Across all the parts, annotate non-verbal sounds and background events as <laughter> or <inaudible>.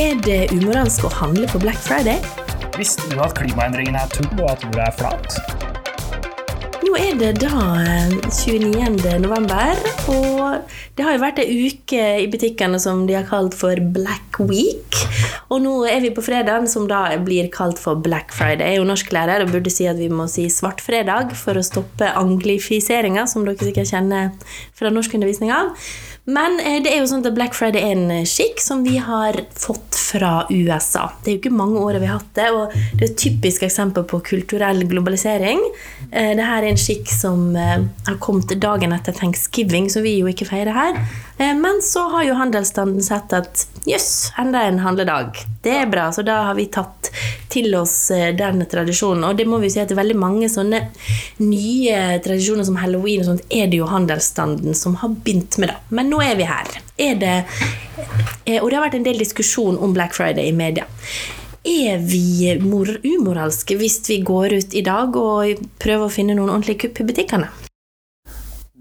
Er det umoralsk å handle på Black Friday? Visste du at klimaendringene er tull, og at jorda er flat? Nå er det da eh, 29. november, og det har jo vært ei uke i butikkene som de har kalt for Black Week. Og nå er vi på fredagen, som da blir kalt for Black Friday. Jeg er jo norsklærer og burde si at vi må si svart fredag for å stoppe anglifiseringa, som dere sikkert kjenner fra norskundervisninga. Men eh, det er jo sånn at Black Friday er en skikk som vi har fått fra USA. Det er jo ikke mange åra vi har hatt det, og det er et typisk eksempel på kulturell globalisering. Eh, Dette er en skikk som eh, har kommet dagen etter thanksgiving, som vi jo ikke feirer her. Men så har jo handelsstanden sett at jøss, enda en handledag. Det er bra, så da har vi tatt til oss den tradisjonen. Og det må vi si at det er veldig mange sånne nye tradisjoner som halloween og sånt, er det jo handelsstanden som har begynt med, da. Men nå er vi her. Er det, og det har vært en del diskusjon om Black Friday i media. Er vi mor umoralske hvis vi går ut i dag og prøver å finne noen ordentlige kupp i butikkene?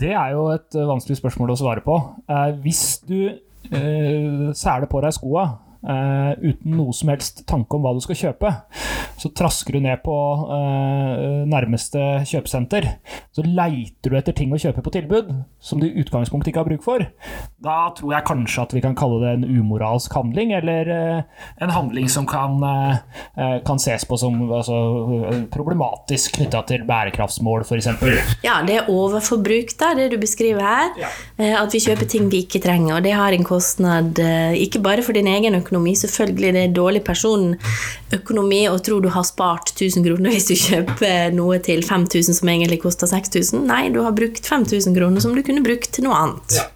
Det er jo et vanskelig spørsmål å svare på. Eh, hvis du eh, sæler på deg skoa Uh, uten noe som helst tanke om hva du skal kjøpe. Så trasker du ned på uh, nærmeste kjøpesenter. Så leiter du etter ting å kjøpe på tilbud som du i utgangspunktet ikke har bruk for. Da tror jeg kanskje at vi kan kalle det en umoralsk handling, eller uh, en handling som kan, kan ses på som altså, problematisk knytta til bærekraftsmål, f.eks. Ja, det er overforbruk, da, det du beskriver her. Ja. At vi kjøper ting vi ikke trenger. Og det har en kostnad ikke bare for din egen økonomi, økonomi. Selvfølgelig det er dårlig personøkonomi å tro du har spart 1000 kroner hvis du kjøper noe til 5000 som egentlig koster 6000. Nei, du har brukt 5000 kroner som du kunne brukt til noe annet. Ja.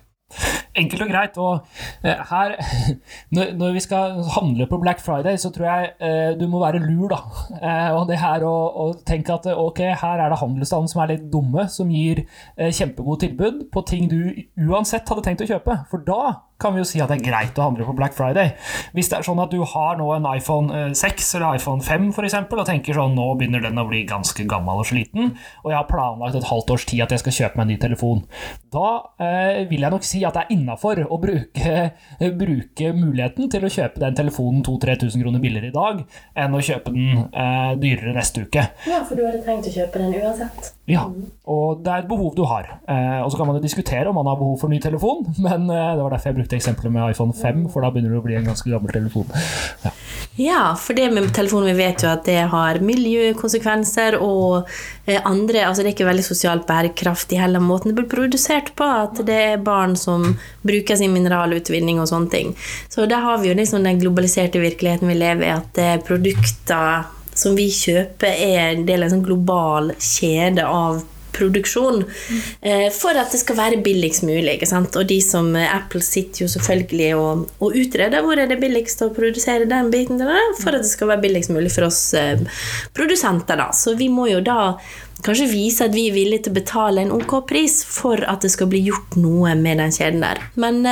Enkelt og greit. Og eh, her, <laughs> når, vi skal handle på Black Friday, så tror jeg eh, du må være lur, da. <laughs> Eh, og det her å, tenke at ok, her er det handelsstanden som er litt dumme, som gir kjempegode tilbud på ting du uansett hadde tenkt å kjøpe. For da kan vi jo si at det er greit å handle på Black Friday. Hvis det er sånn at du har nå en iPhone 6 eller iPhone 5 for eksempel, og tenker sånn nå begynner den å bli ganske gammel og sliten, og jeg har planlagt et halvt års tid at jeg skal kjøpe meg en ny telefon, da eh, vil jeg nok si at det er innafor å bruke, bruke, muligheten til å kjøpe den telefonen 2000-3000 kroner billigere i dag enn å kjøpe den eh, dyrere neste uke. Ja, for du hadde trengt å kjøpe den uansett. Ja, og det er et behov du har. Eh, og så kan man jo diskutere om man har behov for ny telefon, <laughs> men eh, det var derfor jeg brukte eksempelet med iPhone 5, for da begynner det å bli en ganske gammel telefon. Ja, ja for det med telefonen, vi vet jo at det har miljøkonsekvenser og eh, andre Altså det er ikke veldig sosialt bærekraftig heller måten det blir produsert på, at det er barn som bruker sin mineralutvinning og sånne ting. Så da har vi jo liksom den globaliserte virkeligheten vi lever i, at er produkter som vi kjøper, er en del av en sånn global kjede av produksjon eh, for at det skal være billigst mulig. Ikke sant? Og de som eh, Apple sitter jo selvfølgelig og, og utreder hvor er det billigst å produsere den biten for at det skal være billigst mulig for oss eh, produsenter. Da. Så vi må jo da kanskje vise at vi er villige til å betale en ok pris for at det skal bli gjort noe med den kjeden der. Men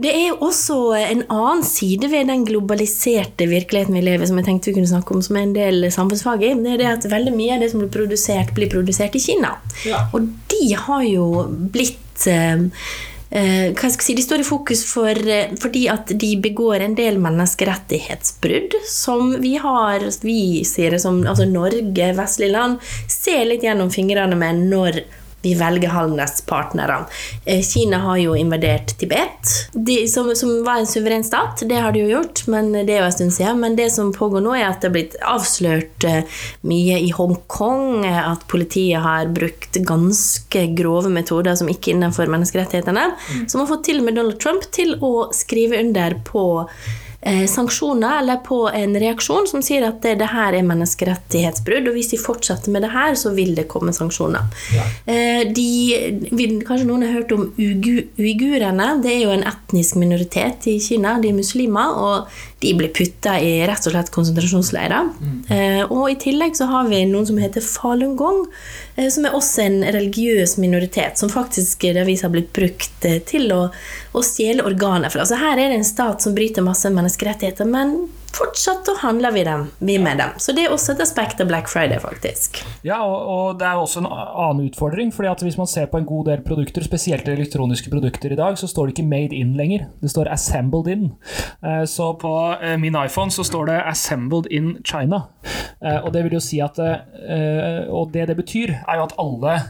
det er også en annen side ved den globaliserte virkeligheten vi lever som jeg tenkte vi kunne snakke om som er en del samfunnsfag i. Det er det at veldig mye av det som blir produsert, blir produsert i Kina. Ja. Og de har jo blitt eh, eh hva skal jeg si, De står i fokus for, eh, fordi at de begår en del menneskerettighetsbrudd som vi har Vi sier det som altså Norge, vestlige land, ser litt gjennom fingrene med når vi velger handelspartnere. Eh, Kina har jo invadert Tibet, de, som, som, var en suveren stat. Det har de jo gjort, men det er jo en stund siden. Men det som pågår nå, er at det har blitt avslørt eh, mye i Hongkong. Eh, at politiet har brukt ganske grove metoder som ikke er innenfor menneskerettighetene. Mm. Som har fått til og med Donald Trump til å skrive under på sanksjoner eller på en reaksjon som sier at det, det, her er menneskerettighetsbrudd, og hvis de fortsetter med det her, så vil det komme sanksjoner. Ja. Eh, de, kanskje noen har hørt om uigurene. Det er jo en etnisk minoritet i Kina. De er muslimer. og de blir putta i rett og slett konsentrasjonsleirer. Mm. Eh, og i tillegg så har vi noen som heter Falun Gong, eh, som er også en religiøs minoritet, som faktisk har blitt brukt eh, til å, å stjele organer fra. Altså her er det en stat som bryter masse menneskerettigheter, men fortsatt handler vi, dem, vi med dem. Så det er også et aspekt av Black Friday, faktisk. Ja, og, og det er også en annen utfordring. fordi at hvis man ser på en god del produkter, spesielt elektroniske produkter i dag, så står det ikke 'made in' lenger. Det står 'assembled in'. Eh, så på eh, min iPhone så står det 'assembled in China'. Eh, og det vil jo si at Og det det betyr, er jo at alle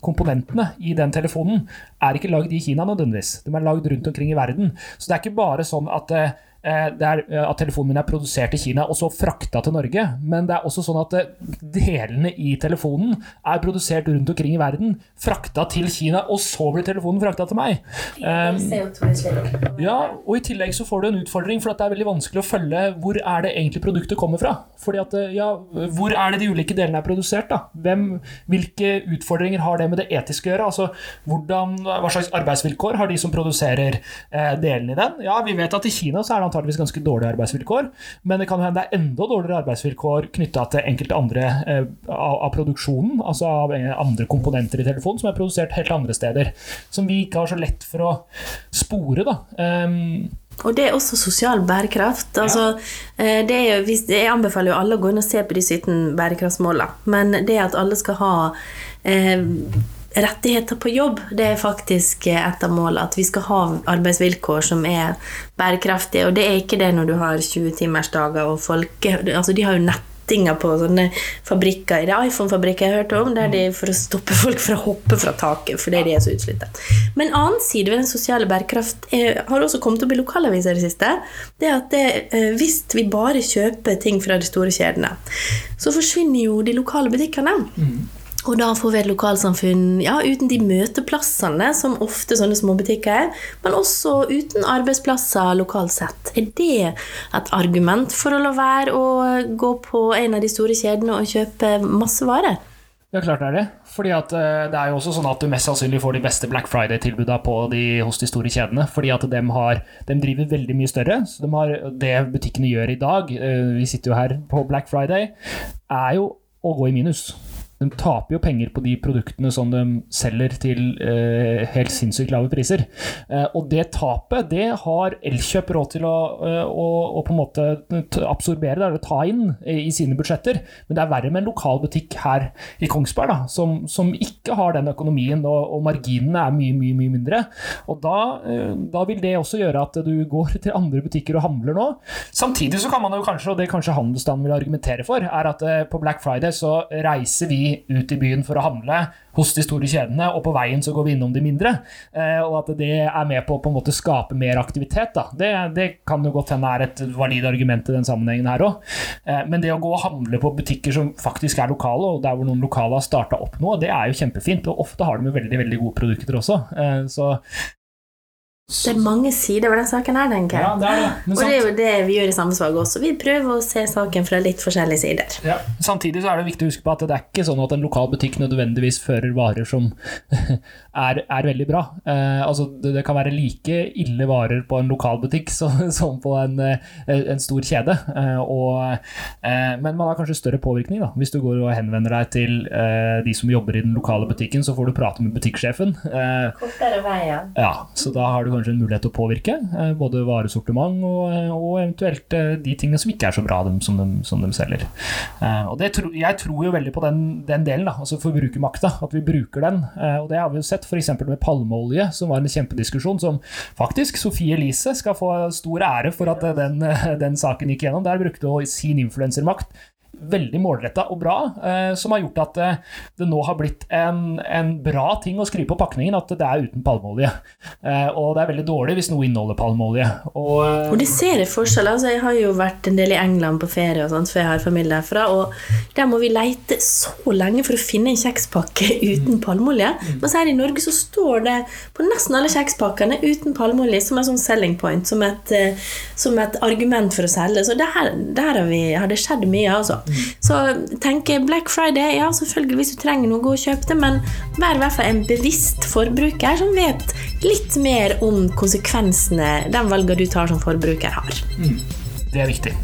komponentene i den telefonen er ikke lagd i Kina nødvendigvis. De er lagd rundt omkring i verden. Så det er ikke bare sånn at er, eh, at telefonen min er produsert i Kina og så frakta til Norge. Men det er også sånn at eh, delene i telefonen er produsert rundt omkring i verden, frakta til Kina, og så blir telefonen frakta til meg. Um, ja, og I tillegg så får du en utfordring, for det er veldig vanskelig å følge hvor er det egentlig produktet kommer fra. Fordi at, ja, Hvor er det de ulike delene er produsert? da? Hvem, hvilke utfordringer har det med det etiske å gjøre? Altså, hvordan, Hva slags arbeidsvilkår har de som produserer eh, delene i den? Ja, Vi vet at i Kina så er det antageligvis ganske dårlige arbeidsvilkår. Men det kan hende det er enda dårligere arbeidsvilkår knytta til enkelte andre eh, av, av, produksjonen, altså av andre komponenter i telefonen, som er produsert helt andre steder. Som vi ikke har så lett for å spore. da. Um, og det er også sosial bærekraft. Altså, ja. Eh, jo, jeg anbefaler jo alle å gå inn og se på de 17 bærekraftsmålene. Men det at alle skal ha eh, rettigheter på jobb, det er faktisk et av målene. At vi skal ha arbeidsvilkår som er bærekraftige. Og det er ikke det når du har 20-timersdager og folk altså De har jo nettinger på sånne fabrikker. Det er iPhone-fabrikker jeg hørte hørt om, der de for å stoppe folk fra å hoppe fra taket fordi de er så utslitte. Men annen side ved den sosiale bærekraft er, har også kommet opp i lokalaviser i det siste. Det er at det, eh, hvis vi bare kjøper ting fra de store kjedene, så forsvinner jo de lokale butikkene. Mm. Og da får vi et lokalsamfunn ja, uten de møteplassene som ofte sånne småbutikker er, men også uten arbeidsplasser lokalt sett. Er det et argument for å la være å gå på en av de store kjedene og kjøpe masse varer? Ja, klart er det. Fordi at uh, Det er jo også sånn at du mest sannsynlig får de beste Black Friday-tilbudene de, hos de store kjedene. Fordi at de, har, de, driver veldig mye større. Så de har, det butikkene gjør i dag, uh, vi sitter jo her på Black Friday, er jo å gå i minus de taper jo penger på de produktene som de selger til eh, helt sinnssykt lave priser. Eh, og det tapet det har Elkjøp råd til å, eh, å, å, på en måte absorbere, eller ta inn i sine budsjetter. Men det er verre med en lokal butikk her i Kongsberg, da, som, som ikke har den økonomien, og, og, marginene er mye, mye, mye mindre. Og da, eh, da, vil det også gjøre at du går til andre butikker og handler nå. Samtidig så kan man jo kanskje, og det kanskje handelsstanden vil argumentere for, er at eh, på Black Friday så reiser vi ut i byen for å handle hos de store kjedene, og på veien så går vi innom de mindre. Eh, og at det er med på å på en måte skape mer aktivitet. Da. Det, det kan jo godt hende er et valid argument i den sammenhengen her òg. Eh, men det å gå og handle på butikker som faktisk er lokale, og der hvor noen lokale har starta opp noe, det er jo kjempefint. Og ofte har de veldig, veldig gode produkter også. Eh, så det er mange sider ved den saken her, tenker jeg. Ja, det er det. og det er jo det vi gjør i Samfunnsvalget også. Vi prøver å se saken fra litt forskjellige sider. Ja. Samtidig så er det viktig å huske på at det er ikke sånn at en lokal butikk nødvendigvis fører varer som <laughs> er, er, veldig bra. Eh, altså, det, det, kan være like ille varer på en lokal butikk <laughs> som, som på en, eh, en, stor kjede. Eh, og, eh, men man har kanskje større påvirkning. Da. Hvis du går og henvender deg til eh, de som jobber i den lokale butikken, så får du prate med butikksjefen. Eh, Kortere vei, ja. ja. Så da har du kanskje en mulighet til å påvirke. Eh, både varesortiment og, eh, og, eventuelt eh, de tingene som ikke er så bra dem, som, de, som de selger. Og det, Jeg tror jo veldig på den, den delen, da, altså forbrukermakta. At vi bruker den. Og det har vi jo sett f.eks. med palmeolje, som var en kjempediskusjon, som faktisk Sofie Elise skal få stor ære for at den, den saken gikk gjennom. Der brukte hun sin influensermakt veldig målretta og bra, eh, som har gjort at eh, det nå har blitt en, en, bra ting å skrive på pakningen at det er uten palmeolje. Eh, og det er veldig dårlig hvis noe inneholder palmeolje. Og, og de ser forskjell. Altså, jeg har jo vært en del i England på ferie, og sånt, for jeg har familie derfra, og der må vi leite så lenge for å finne en kjekspakke <laughs> uten palmeolje. men Mens her i Norge så står det på nesten alle kjekspakkene uten palmeolje som en sånn selling point, som et, som et argument for å selge. Så der, der har, vi, har det skjedd mye, altså. Så tenk Black Friday, ja, selvfølgelig hvis du trenger noe, gå og kjøp det, men vær i hvert fall en bevisst forbruker som vet litt mer om konsekvensene den valgene du tar som forbruker, har. Mm. Det er viktig.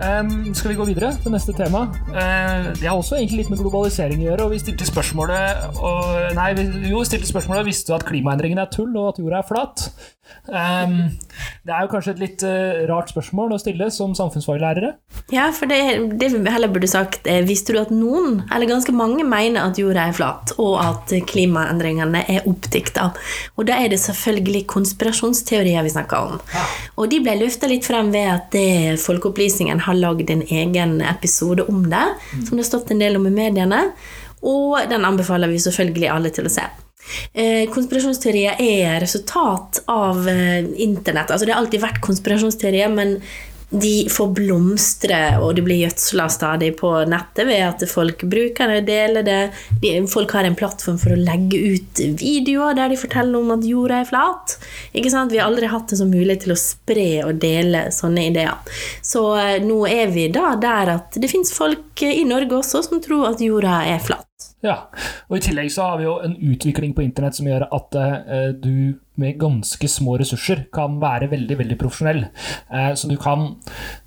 Um, skal vi gå videre til neste tema? Uh, det har også egentlig litt med globalisering å gjøre. og Vi stilte spørsmålet og, Nei, vi, jo, stilte spørsmålet Visste du at klimaendringene er tull, og at jorda er flat? Um, det er jo kanskje et litt uh, rart spørsmål å stille som samfunnsfaglærere. Ja, for det, det vi heller burde sagt er Visste du at noen, eller ganske mange, mener at jorda er flat, og at klimaendringene er oppdikta? Og da er det selvfølgelig konspirasjonsteorier vi snakker om. Og de ble løfta litt frem ved at det, Folkeopplysningen har lagd en egen episode om det, som det har stått en del om i mediene. Og den anbefaler vi selvfølgelig alle til å se. Eh, konspirasjonsteorier er resultat av eh, internett. Altså Det har alltid vært konspirasjonsteorier, men de får blomstre, og de blir gjødsla stadig på nettet ved at folk bruker det, deler det. De, folk har en plattform for å legge ut videoer der de forteller om at jorda er flat. Ikke sant? Vi har aldri hatt en sånn mulighet til å spre og dele sånne ideer. Så eh, nå er vi da der at det fins folk i Norge også som tror at jorda er flat. Ja, og I tillegg så har vi jo en utvikling på internett som gjør at eh, du med ganske små ressurser kan være veldig veldig profesjonell. Uh, så du kan,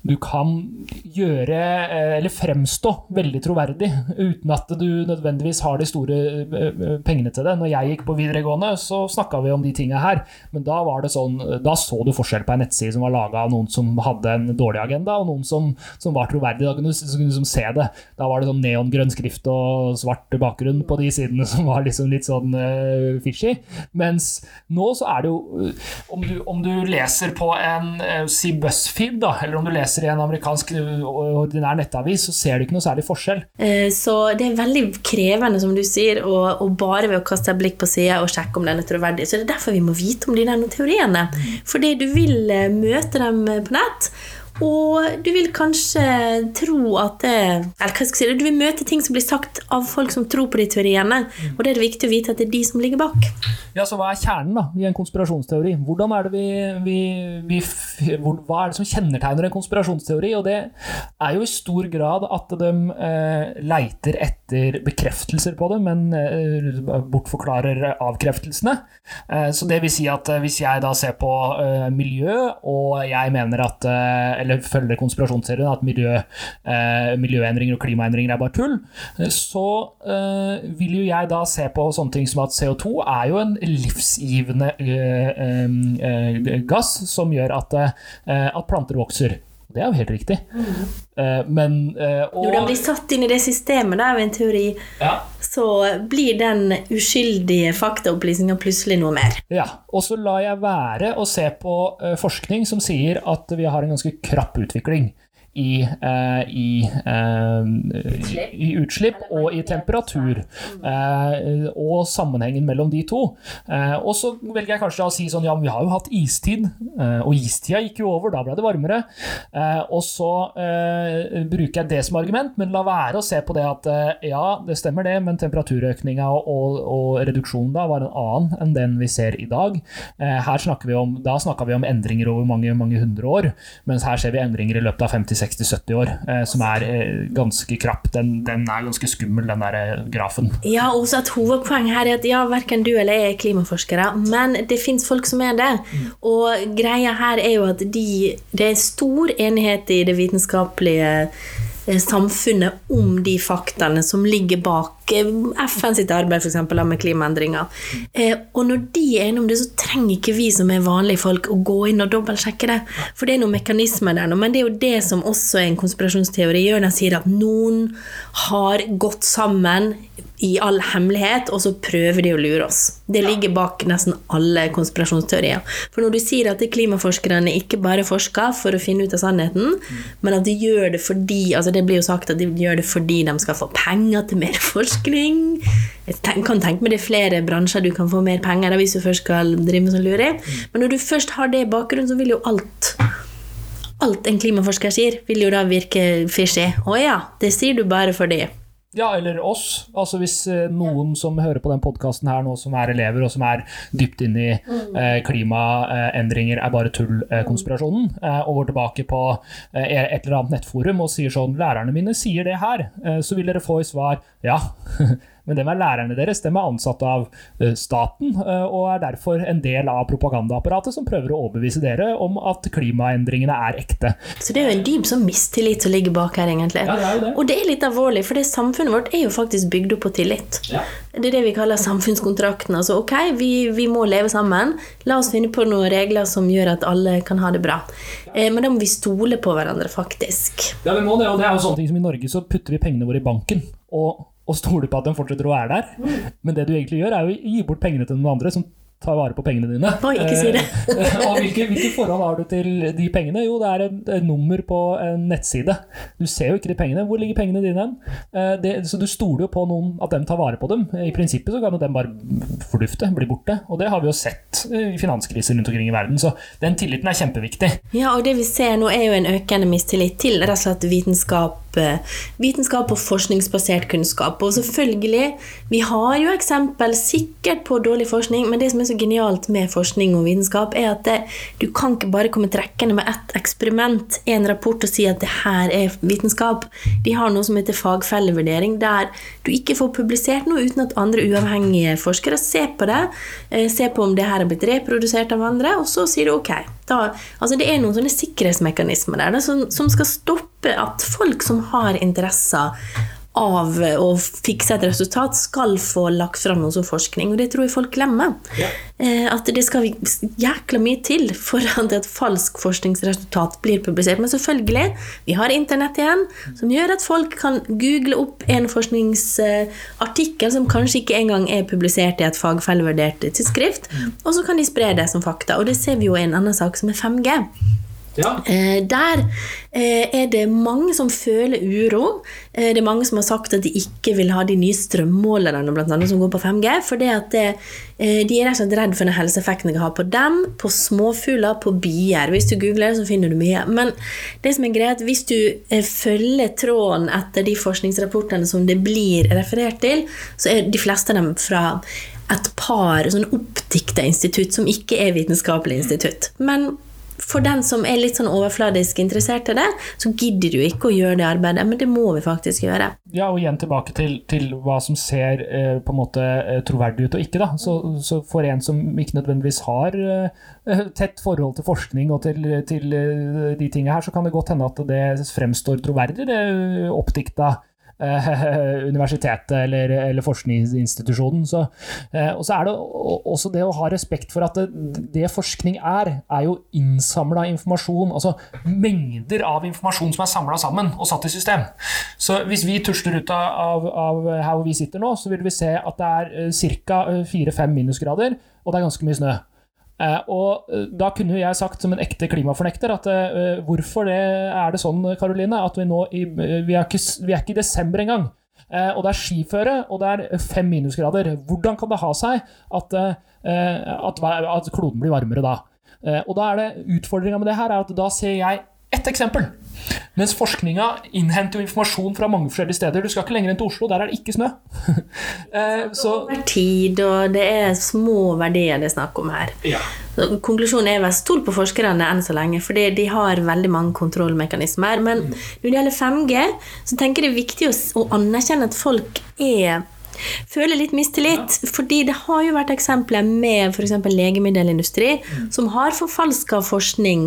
du kan gjøre, uh, eller fremstå, veldig troverdig uten at du nødvendigvis har de store pengene til det. Når jeg gikk på videregående, så snakka vi om de tinga her, men da var det sånn, da så du forskjell på en nettside som var laga av noen som hadde en dårlig agenda, og noen som, som var troverdig. Da kunne du, kunne du liksom se det. Da var det sånn neongrønn skrift og svart bakgrunn på de sidene som var liksom litt sånn uh, fishy. Mens nå så er det jo uh, om, du, om, du, leser på en uh, si BuzzFeed, da, eller om du leser i en amerikansk ordinær nettavis, så ser du ikke noe særlig forskjell. Så det er veldig krevende, som du sier, og, og bare ved å kaste et blikk på sida og sjekke om den er troverdig. Så det er derfor vi må vite om de der teoriene. Fordi du vil møte dem på nett. Og du vil kanskje tro at det Eller hva skal jeg si, du vil møte ting som blir sagt av folk som tror på de teoriene. Og det er det viktig å vite at det er de som ligger bak. Ja, så Hva er kjernen da, i en konspirasjonsteori? Hvordan er det vi, vi, vi, hva er det som kjennetegner en konspirasjonsteori? Og det er jo i stor grad at de eh, leiter etter bekreftelser på det, men eh, bortforklarer avkreftelsene. Eh, så det vil si at eh, hvis jeg da ser på eh, miljø, og jeg mener at eh, eller følger konspirasjonsserien, at miljø, eh, miljøendringer og klimaendringer er bare tull, eh, så eh, vil jo jeg da se på sånne ting som at CO2 er jo en livsgivende eh, eh, gass som gjør at, at planter vokser. Det er jo helt riktig. Mm. Men og, Når den blir satt inn i det systemet av en teori, ja. så blir den uskyldige faktaopplysninga plutselig noe mer. Ja, og så lar jeg være å se på forskning som sier at vi har en ganske krapp utvikling i, eh, i, eh, i, utslipp og i temperatur. Eh, og sammenhengen mellom de to. og så velger jeg kanskje å si sånn ja, vi har jo hatt istid, og istida gikk jo over, da ble det varmere. og så bruker jeg det som argument, men la være å se på det at ja, det stemmer det, men temperaturøkninga og, og, og reduksjonen da var en annen enn den vi ser i dag. her snakker vi om, Da snakka vi om endringer over mange, mange hundre år, mens her ser vi endringer i løpet av 50 60-70 år, eh, som er eh, ganske krapp. Den, den, er ganske skummel, den der eh, grafen. Ja, også et hovedpoeng her er at ja, verken du eller jeg er klimaforskere, men det fins folk som er det. Mm. Og greia her er jo at de, det er stor enighet i det vitenskapelige samfunnet om de faktaene som ligger bak eh, FN sitt arbeid for eksempel, med klimaendringer. Eh, og når de er enige om det, så trenger ikke vi som er vanlige folk å gå inn og dobbeltsjekke det. For det er noen mekanismer der nå. Men det er jo det som også er en konspirasjonsteori gjør. Den sier at noen har gått sammen i all hemmelighet, og så prøver de å lure oss. Det ligger bak nesten alle konspirasjonsteorier. For når du sier at klimaforskerne ikke bare forsker for å finne ut av sannheten, mm. men at de gjør det fordi altså Det blir jo sagt at de gjør det fordi de skal få penger til mer forskning. Jeg kan tenke meg det er flere bransjer du kan få mer penger av hvis du først skal drive med sånn luring. Mm. Men når du først har det i bakgrunnen, så vil jo alt Alt en klimaforsker sier, vil jo da virke fishy. Å ja, det sier du bare fordi ja, eller oss. Altså Hvis eh, noen som hører på den podkasten her nå, som er elever og som er dypt inne i mm. eh, klimaendringer er bare tull-konspirasjonen, eh, og går tilbake på eh, et eller annet nettforum og sier sånn 'Lærerne mine sier det her', eh, så vil dere få i svar 'Ja, <laughs> Men dem er lærerne deres. Dem er ansatt av eh, staten eh, og er derfor en del av propagandaapparatet som prøver å overbevise dere om at klimaendringene er ekte. Så det er jo en dyp sånn mistillit som ligger bak her, egentlig. Ja, det er jo det. Og det er litt alvorlig, for det samfunnet vårt er jo faktisk bygd opp på tillit. Ja. Det er det vi kaller samfunnskontrakten. Altså ok, vi, vi må leve sammen. La oss finne på noen regler som gjør at alle kan ha det bra. Eh, men da må vi stole på hverandre, faktisk. Ja, vi må det, og det er jo sånne ting som I Norge så putter vi pengene våre i banken og, og stoler på at de fortsetter å være der. Men det du egentlig gjør, er å gi bort pengene til noen andre som tar vare på pengene dine. Oi, ikke si det. Eh, og hvilke, hvilke forhold har du til de pengene? Jo, det er et, nummer på en nettside. Du ser jo ikke de pengene. Hvor ligger pengene dine hen? Eh, så du stoler jo på noen at dem tar vare på dem. I prinsippet så kan jo de bare fordufte, bli borte. Og det har vi jo sett i finanskriser rundt omkring i verden. Så den tilliten er kjempeviktig. Ja, og det vi ser nå er jo en økende mistillit til rett og slett vitenskap, eh, vitenskap og forskningsbasert kunnskap. Og selvfølgelig, vi har jo eksempel sikkert på dårlig forskning, men det som er så genialt med forskning og vitenskap, er at det, du kan ikke bare komme trekkende med ett eksperiment, en rapport, og si at det her er vitenskap. De har noe som heter fagfellevurdering, der du ikke får publisert noe uten at andre uavhengige forskere ser på det, eh, ser på om det her er blitt reprodusert av andre, og så sier du ok. Da, altså det er noen sånne sikkerhetsmekanismer der som, som skal stoppe at folk som har interesser av å fikse et resultat, skal få lagt fram noe som forskning. Og det tror jeg folk glemmer. Ja. Eh, at det skal jækla mye til for at et falsk forskningsresultat blir publisert. Men selvfølgelig, vi har internett igjen, som gjør at folk kan google opp en forskningsartikkel som kanskje ikke engang er publisert i et fagfellevurdert tidsskrift, og så kan de spre det som fakta. Og det ser vi jo i en annen sak som er 5G. Ja. Eh, der eh, er det mange som føler uro. Eh, det er mange som har sagt at de ikke vil ha de nye strømmålerne blant annet, som går på 5G. For de er rett og slett redd for den helseeffekten det kan ha på dem, på småfugler, på bier. Hvis du googler så finner du mye. Men det som er greit, hvis du følger tråden etter de forskningsrapportene som det blir referert til, så er de fleste av dem fra et par sånn oppdikta institutt som ikke er vitenskapelige institutt. Men for den som er litt sånn overfladisk interessert i det, så gidder du ikke å gjøre det arbeidet, men det må vi faktisk gjøre. Ja, og igjen tilbake til, til hva som ser eh, på en måte eh, troverdig ut og ikke. da. Så, så for en som ikke nødvendigvis har eh, <laughs> tett forhold til forskning og til, til eh, de tingene her, så kan det godt hende at det fremstår troverdig, det oppdikta <laughs> universitetet eller, eller forskningsinstitusjonen. Så, eh, og så er det også det å ha respekt for at det, det forskning er, er jo innsamla informasjon. Altså mengder av informasjon som er samla sammen og satt i system. Så hvis vi tusler ut av, av, her hvor vi sitter nå, så vil vi se at det er ca. 4-5 minusgrader, og det er ganske mye snø. Eh, og eh, da kunne jeg sagt som en ekte klimafornekter at eh, hvorfor det, er det sånn, Karoline, at vi nå i, vi, er ikke, vi er ikke i desember engang. Og det er skiføre, og det er fem minusgrader. Hvordan kan det ha seg at, at, at kloden blir varmere da? Og da er det utfordringa med det her er at da ser jeg ett eksempel. Mens forskninga innhenter jo informasjon fra mange forskjellige steder. Du skal ikke lenger enn til Oslo, der er det ikke snø. <laughs> så Det er tid, og det er små verdier det er snakk om her. ja. Så Konklusjonen er vel stol på forskerne enn så lenge, for de har veldig mange kontrollmekanismer. Men når det gjelder 5G, så tenker jeg det er viktig å, å anerkjenne at folk er føler litt mistillit. Fordi det har jo vært eksempler med f.eks. legemiddelindustri som har forfalska forskning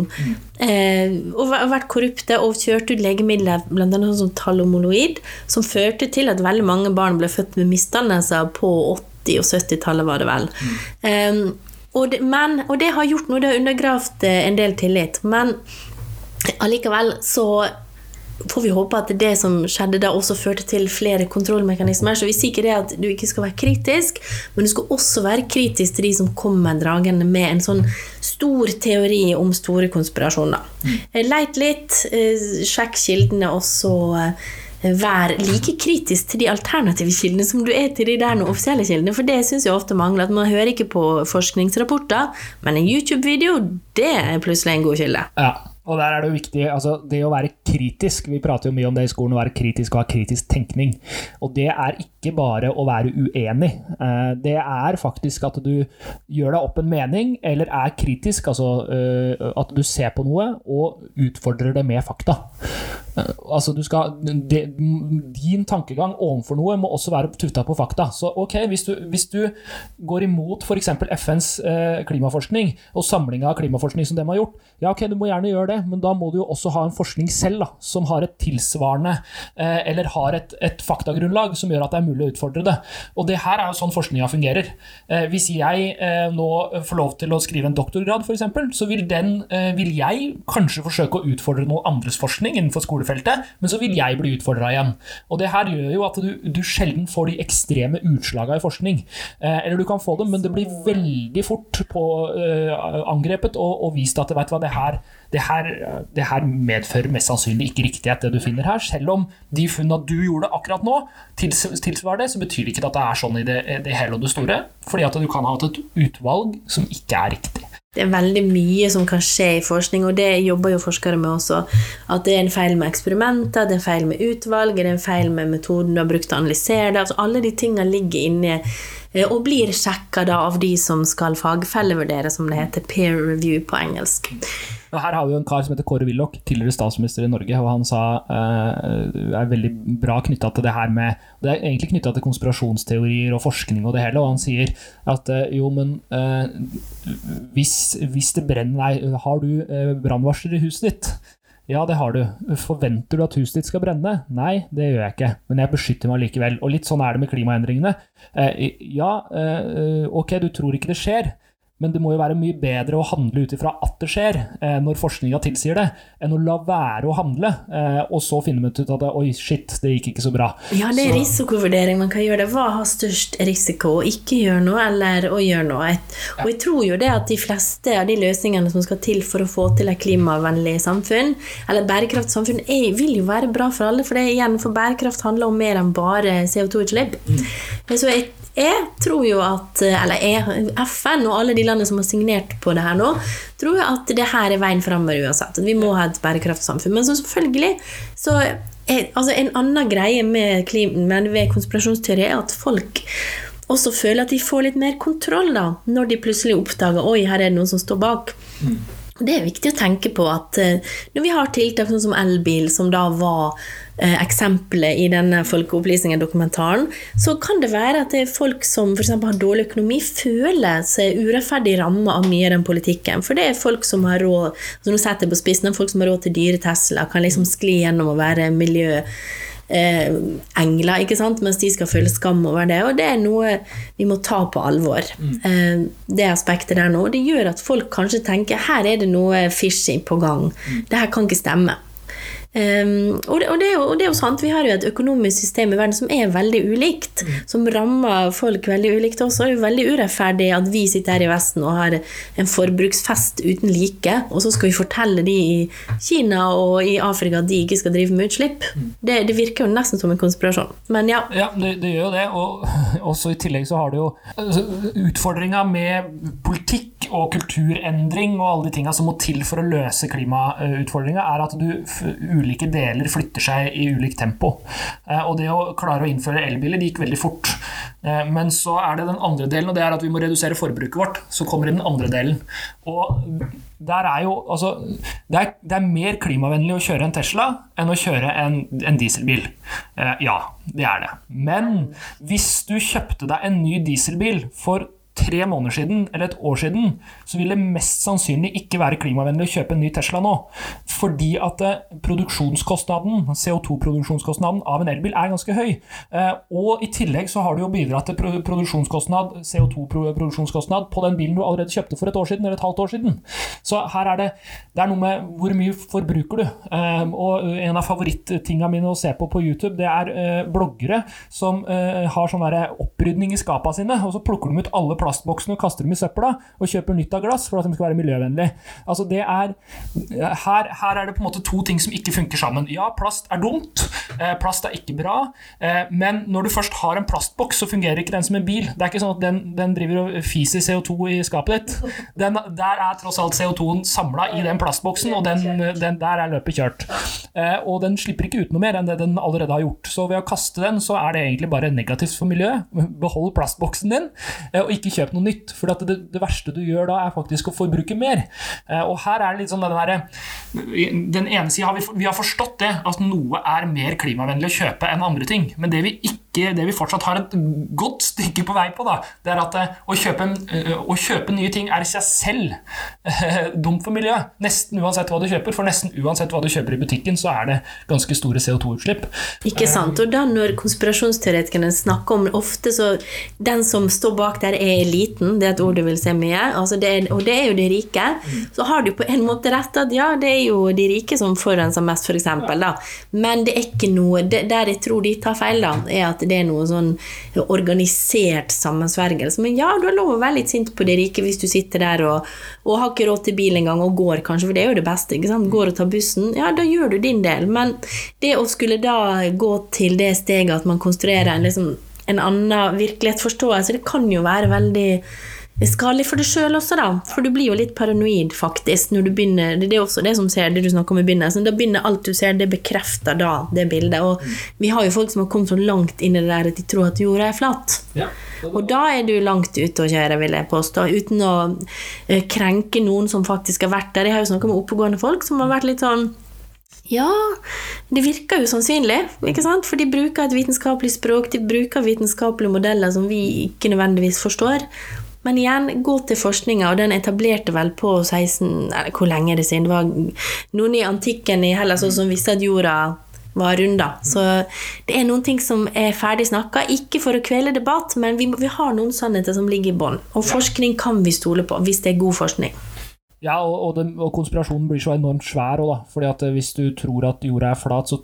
eh, og væ- vært korrupte og kjørt ut legemidler, bl.a. sånn som talomoloid, som førte til at veldig mange barn ble født med misdannelser på 80- og 70-tallet, var det vel. Eh, og det, men, og det har gjort noe, det har undergravd eh, en del tillit. Men allikevel så får vi håpe at det som skjedde da også førte til flere kontrollmekanismer. Så vi sier ikke det at du ikke skal være kritisk, men du skal også være kritisk til de som kommer dragende med en sånn stor teori om store konspirasjoner. Eh, Leit litt, eh, sjekk kildene, og så eh, Vær like kritisk til de alternative kildene som du er til de der noen offisielle kildene, for det syns jeg ofte mangler. At man hører ikke på forskningsrapporter, men en YouTube-video, det er plutselig en god kilde. Ja, Og der er det jo viktig, altså det å være kritisk, vi prater jo mye om det i skolen, å være kritisk og ha kritisk tenkning. Og det er ikke bare å være uenig. Eh, det er faktisk at du gjør deg opp en mening, eller er kritisk, altså eh, at du ser på noe og utfordrer det med fakta. Eh, altså du skal, det, din tankegang overfor noe må også være tufta på fakta. Så ok, hvis du, hvis du går imot f.eks. FNs klimaforskning og samlinga av klimaforskning som de har gjort, ja ok, du må gjerne gjøre det men da må du jo også ha en forskning selv da, som har et tilsvarende eh, eller har et, et, faktagrunnlag som gjør at det er mulig å utfordre det. Og det her er jo sånn forskninga fungerer. Eh, hvis jeg eh, nå får lov til å skrive en doktorgrad, f.eks., så vil, den, eh, vil jeg kanskje forsøke å utfordre noen andres forskning innenfor skolefeltet, men så vil jeg bli utfordra igjen. Og det her gjør jo at du, du sjelden får de ekstreme utslaga i forskning. Eh, eller du kan få dem, men det blir veldig fort på, eh, angrepet og, og vist at vet du hva, det her det her, det her, medfører mest sannsynlig ikke riktighet, det du finner her. Selv om de funnene du gjorde akkurat nå, tilsvarer det, så betyr det ikke at det er sånn i det, det hele og det store. Fordi at du kan ha hatt et utvalg som ikke er riktig. Det er veldig mye som kan skje i forskning, og det jobber jo forskere med også. At det er en feil med eksperimenter, det er en feil med utvalg, det er en feil med metoden du har brukt til å analysere det. Altså, alle de tingene ligger inne eh, og blir sjekka av de som skal fagfellevurdere, som det heter peer review på engelsk. Her har vi jo en kar som heter Kåre Willoch, tidligere statsminister i Norge, og han sa uh, er veldig bra knytta til det her med Det er egentlig knytta til konspirasjonsteorier og forskning og det hele, og han sier at uh, jo, men uh, hvis, hvis, det brenner Nei, har du uh, brannvarsler i huset ditt? Ja, det har du. Forventer du at huset ditt skal brenne? Nei, det gjør jeg ikke, men jeg beskytter meg likevel. Og litt sånn er det med klimaendringene. ja, ok, du tror ikke det skjer, men det må jo være mye bedre å handle ut ifra at det skjer, eh, når forskninga tilsier det, enn å la være å handle, eh, og så finne ut at det, oi, shit, det gikk ikke så bra. Ja, det er så. risikovurdering man kan gjøre. det. Hva har størst risiko? Å ikke gjøre noe, eller å gjøre noe? Og jeg tror jo det at de fleste av de løsningene som skal til for å få til et klimavennlig samfunn, eller et er, vil jo være bra for alle, for det igjen, for bærekraft handler om mer enn bare CO2-utslipp. Mm. Så jeg jeg tror jo at Eller jeg, FN og alle de landene som har signert på det her nå, tror jo at det her er veien framover uansett. At vi må ha et bærekraftsamfunn. Men så selvfølgelig så er, altså En annen greie med, med ved konspirasjonsteori er at folk også føler at de får litt mer kontroll da, når de plutselig oppdager oi, her er det noen som står bak. Mm. Det er viktig å tenke på at eh, når vi har tiltak sånn som elbil, som da var eh, eksempelet i denne Folkeopplysningen-dokumentaren, så kan det være at det er folk som f.eks. har dårlig økonomi, føler seg urettferdig ramma av mye av den politikken. For det er folk som har råd altså Nå setter på spissen, folk som har råd til dyre Tesla, kan liksom skli gjennom å være miljø eh, engler, ikke sant? mens de skal føle skam over det. Og det er noe vi må ta på alvor, mm. eh, det aspektet der nå. Det gjør at folk kanskje tenker her er det noe fishy på gang. Mm. Det her kan ikke stemme. Um, og, det, og, det jo, og, det, er jo sant, vi har jo et økonomisk system i verden som er veldig ulikt. Mm. Som rammer folk veldig ulikt også. Det er jo veldig urettferdig at vi sitter her i Vesten og har en forbruksfest uten like, og så skal vi fortelle de i Kina og i Afrika at de ikke skal drive med utslipp. Mm. Det, det, virker jo nesten som en konspirasjon. Men ja. Ja, det, det gjør jo det. Og <laughs> også i tillegg så har du jo altså, utfordringa med politikk og kulturendring og alle de tinga som må til for å løse klimautfordringa, er at du ulike deler flytter seg i ulikt tempo. Eh, og det å klare å innføre elbiler det gikk veldig fort. Eh, men så er det den andre delen, og det er at vi må redusere forbruket vårt. Så kommer den andre delen. Og der er jo altså det er, det er, mer klimavennlig å kjøre en Tesla enn å kjøre en, en dieselbil. Eh, ja, det er det. Men hvis du kjøpte deg en ny dieselbil for tre måneder siden eller et år siden, så vil det mest sannsynlig ikke være klimavennlig å kjøpe en ny Tesla nå. Fordi at eh, produksjonskostnaden, CO2-produksjonskostnaden av en elbil er ganske høy. Eh, og i tillegg så har du jo bidratt til produksjonskostnad, CO2-produksjonskostnad på den bilen du allerede kjøpte for et år siden eller et halvt år siden. Så her er det, det er noe med hvor mye forbruker du. Eh, og en av favorittingene mine å se på på YouTube, det er bloggere som har sånn opprydning i skapa sine, og så plukker de ut alle plater plastboksene og kaster dem i søpla, og kjøper nytt av glass for at de skal være miljøvennlig. Altså det er, her, her, er det på en måte to ting som ikke funker sammen. Ja, plast er dumt, eh, plast er ikke bra, eh, men når du først har en plastboks, så fungerer ikke den som en bil. Det er ikke sånn at den, den driver og fiser CO2 i skapet ditt. Den, der er tross alt CO2-en samla i den plastboksen, og den, den der er løpet kjørt. Eh, og den slipper ikke ut noe mer enn det den allerede har gjort. Så ved å kaste den, så er det egentlig bare negativt for miljøet. Behold plastboksen din, og ikke kjøp noe nytt. For det, det, verste du gjør da, er faktisk å forbruke mer. Eh, og her er det litt sånn den derre Den ene sida har vi, vi har forstått det, at noe er mer klimavennlig å kjøpe enn andre ting. Men det vi ikke det vi fortsatt har et godt stykke på vei på, da, det er at å kjøpe, å kjøpe nye ting er i seg selv <laughs> dumt for miljøet. Nesten uansett hva du kjøper, for nesten uansett hva du kjøper i butikken, så er det ganske store CO2-utslipp. Ikke sant. Og da når konspirasjonsteoretikerne snakker om ofte så Den som står bak der, er eliten. Det er et ord du vil se mye. Altså det er, og det er jo de rike. Så har du på en måte rett at ja, det er jo de rike som forurenser mest, f.eks. For Men det er ikke noe det, Der jeg tror de tar feil, da, er at det er noe sånn organisert sammensvergelse. Men ja, du har lov å være litt sint på de rike hvis du sitter der og, og har ikke råd til bil engang og går, kanskje, for det er jo det beste. ikke sant? Går og tar bussen. Ja, da gjør du din del. Men det å skulle da gå til det steget at man konstruerer en, liksom, en annen virkelighetsforståelse, det kan jo være veldig skadelig for deg sjøl også, da. For du blir jo litt paranoid, faktisk, når du begynner Det er også det som ser det du snakker om i begynnelsen. Da begynner alt du ser, det bekrefter da det bildet. Og vi har jo folk som har kommet så langt inn i det der at de tror at jorda er flat. Ja. Og da er du langt ute å kjøre, vil jeg påstå, uten å eh, krenke noen som faktisk har vært der. Jeg har jo snakka med oppegående folk som har vært litt sånn ja, det virker jo sannsynlig, ikke sant? for de bruker et vitenskapelig språk, de bruker vitenskapelige modeller som vi ikke nødvendigvis forstår. Men igjen, gå til forskninga, og den etablerte vel på 16 eller Hvor lenge er det siden? Det var noen i antikken i Hellas som visste at jorda var rund. Så det er noen ting som er ferdig snakka. Ikke for å kvele debatt, men vi, vi har noen sannheter som ligger i bånn. Og forskning kan vi stole på, hvis det er god forskning. Ja, og, og, den, og, konspirasjonen blir så enormt svær òg, da. Fordi at eh, hvis du tror at jorda er flat, så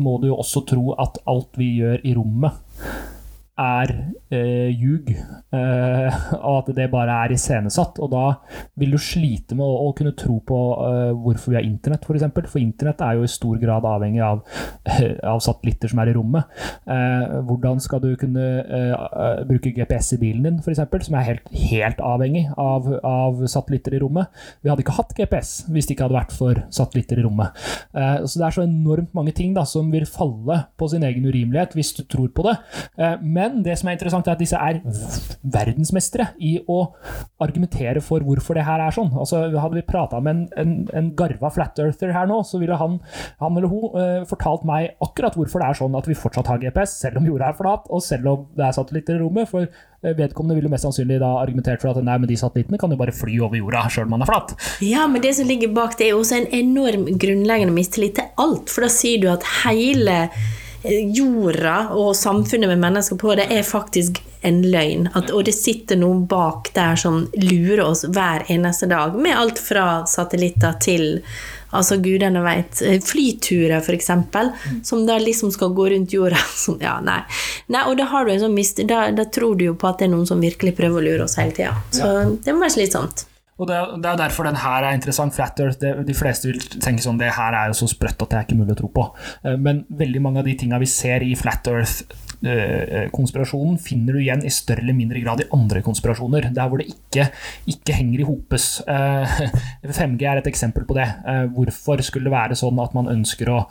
må du jo også tro at alt vi gjør i rommet, er eh, ljug, eh, <laughs> og at det bare er iscenesatt. Og da vil du slite med å, å kunne tro på eh, hvorfor vi har internett, f.eks. For, eksempel. for internett er jo i stor grad avhengig av, <laughs> av satellitter som er i rommet. Eh, hvordan skal du kunne eh, bruke GPS i bilen din, f.eks., som er helt, helt avhengig av, av, satellitter i rommet? Vi hadde ikke hatt GPS hvis det ikke hadde vært for satellitter i rommet. Eh, så det er så enormt mange ting da, som vil falle på sin egen urimelighet hvis du tror på det. men men det som er interessant, er at disse er verdensmestere i å argumentere for hvorfor det her er sånn. Altså, hadde vi prata med en, en, en, garva flat earther her nå, så ville han, han eller hun uh, fortalt meg akkurat hvorfor det er sånn at vi fortsatt har GPS, selv om jorda er flat, og selv om det er satellitter i rommet. For eh, vedkommende ville mest sannsynlig da argumentert for at nei, men de satellittene kan jo bare fly over jorda sjøl om man er flat. Ja, men det som ligger bak, det er jo også en enorm grunnleggende mistillit til alt. For da sier du at hele jorda og samfunnet med mennesker på det, er faktisk en løgn. At, og det sitter noen bak der som lurer oss hver eneste dag, med alt fra satellitter til altså gudene veit Flyturer, f.eks., som da liksom skal gå rundt jorda. <laughs> Som, ja, nei. nei. Og da, har du en sånn mist, da, da, tror du jo på at det er noen som virkelig prøver å lure oss hele tida. Så ja. det må være slitsomt. Og Det det er derfor den her er interessant. Flat Earth, det, De fleste vil tenke sånn det her er jo så sprøtt at det er ikke mulig å tro på. Eh, men veldig mange av de tinga vi ser i Flat Earth konspirasjonen finner du igjen i større eller mindre grad i andre konspirasjoner. Der hvor det ikke, ikke henger i hopes. 5G eh, <laughs> er et eksempel på det. Eh, hvorfor skulle det være sånn at man ønsker å,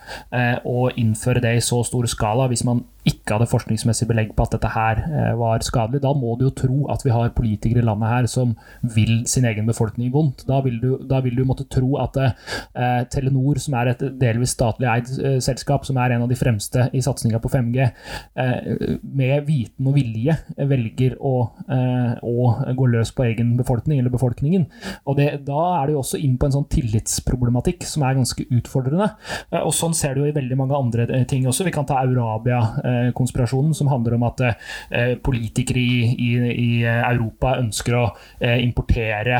å innføre det i så stor skala hvis man ikke hadde forskningsmessig belegg på at dette her var skadelig? Da må du jo tro at vi har politikere i landet her som vil sin egen befolkning vondt. Da vil du, da vil du måtte tro at eh, Telenor, som er et delvis statlig eid eh, selskap, som er en av de fremste i satsinga på 5G, eh, med viten og vilje velger å, eh, å, gå løs på egen befolkning, eller befolkningen. Og det, Da er det jo også inn på en sånn tillitsproblematikk som er ganske utfordrende. Eh, og Sånn ser du jo i veldig mange andre eh, ting også. Vi kan ta Eurabia-konspirasjonen, som handler om at politikere i, i, i Europa ønsker å importere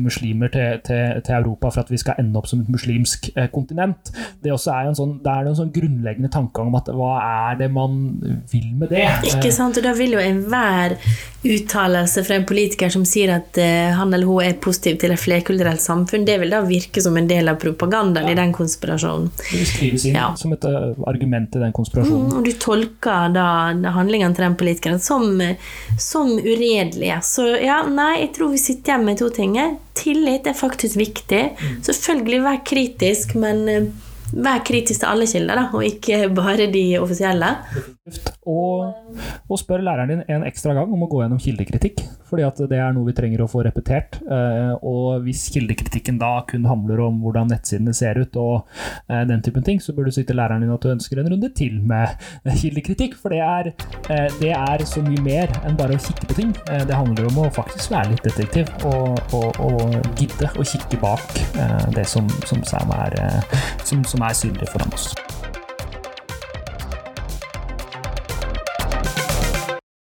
muslimer til, til, til, Europa for at vi skal ende opp som et muslimsk kontinent. Det, er en sånn, det er en sånn grunnleggende tanke om at hva er det man vil med det. Ikke sant, og da vil jo enhver uttalelse fra en politiker som sier at uh, han eller hun er positiv til et flerkulturelt samfunn, det vil da virke som en del av propagandaen ja. i den konspirasjonen. Det skrives inn ja. som et uh, argument i den konspirasjonen. Mm, og du tolker da handlingene til den politikeren som, som uredelige. Så ja, nei, jeg tror vi sitter igjen med to ting. Tillit er faktisk viktig. Mm. Selvfølgelig vær kritisk, men uh, vær kritisk til alle kilder, da, og ikke bare de offisielle. Og, og, spør læreren din en ekstra gang om å gå gjennom kildekritikk, fordi at det er noe vi trenger å få repetert. Eh, og hvis kildekritikken da kun handler om hvordan nettsidene ser ut og eh, den typen ting, så burde du si til læreren din at du ønsker en runde til med kildekritikk, for det er, eh, det er så mye mer enn bare å kikke på ting. Det handler om å faktisk være litt detektiv og, og, og gidde å kikke bak det som, som, er, som, som er synlig foran oss.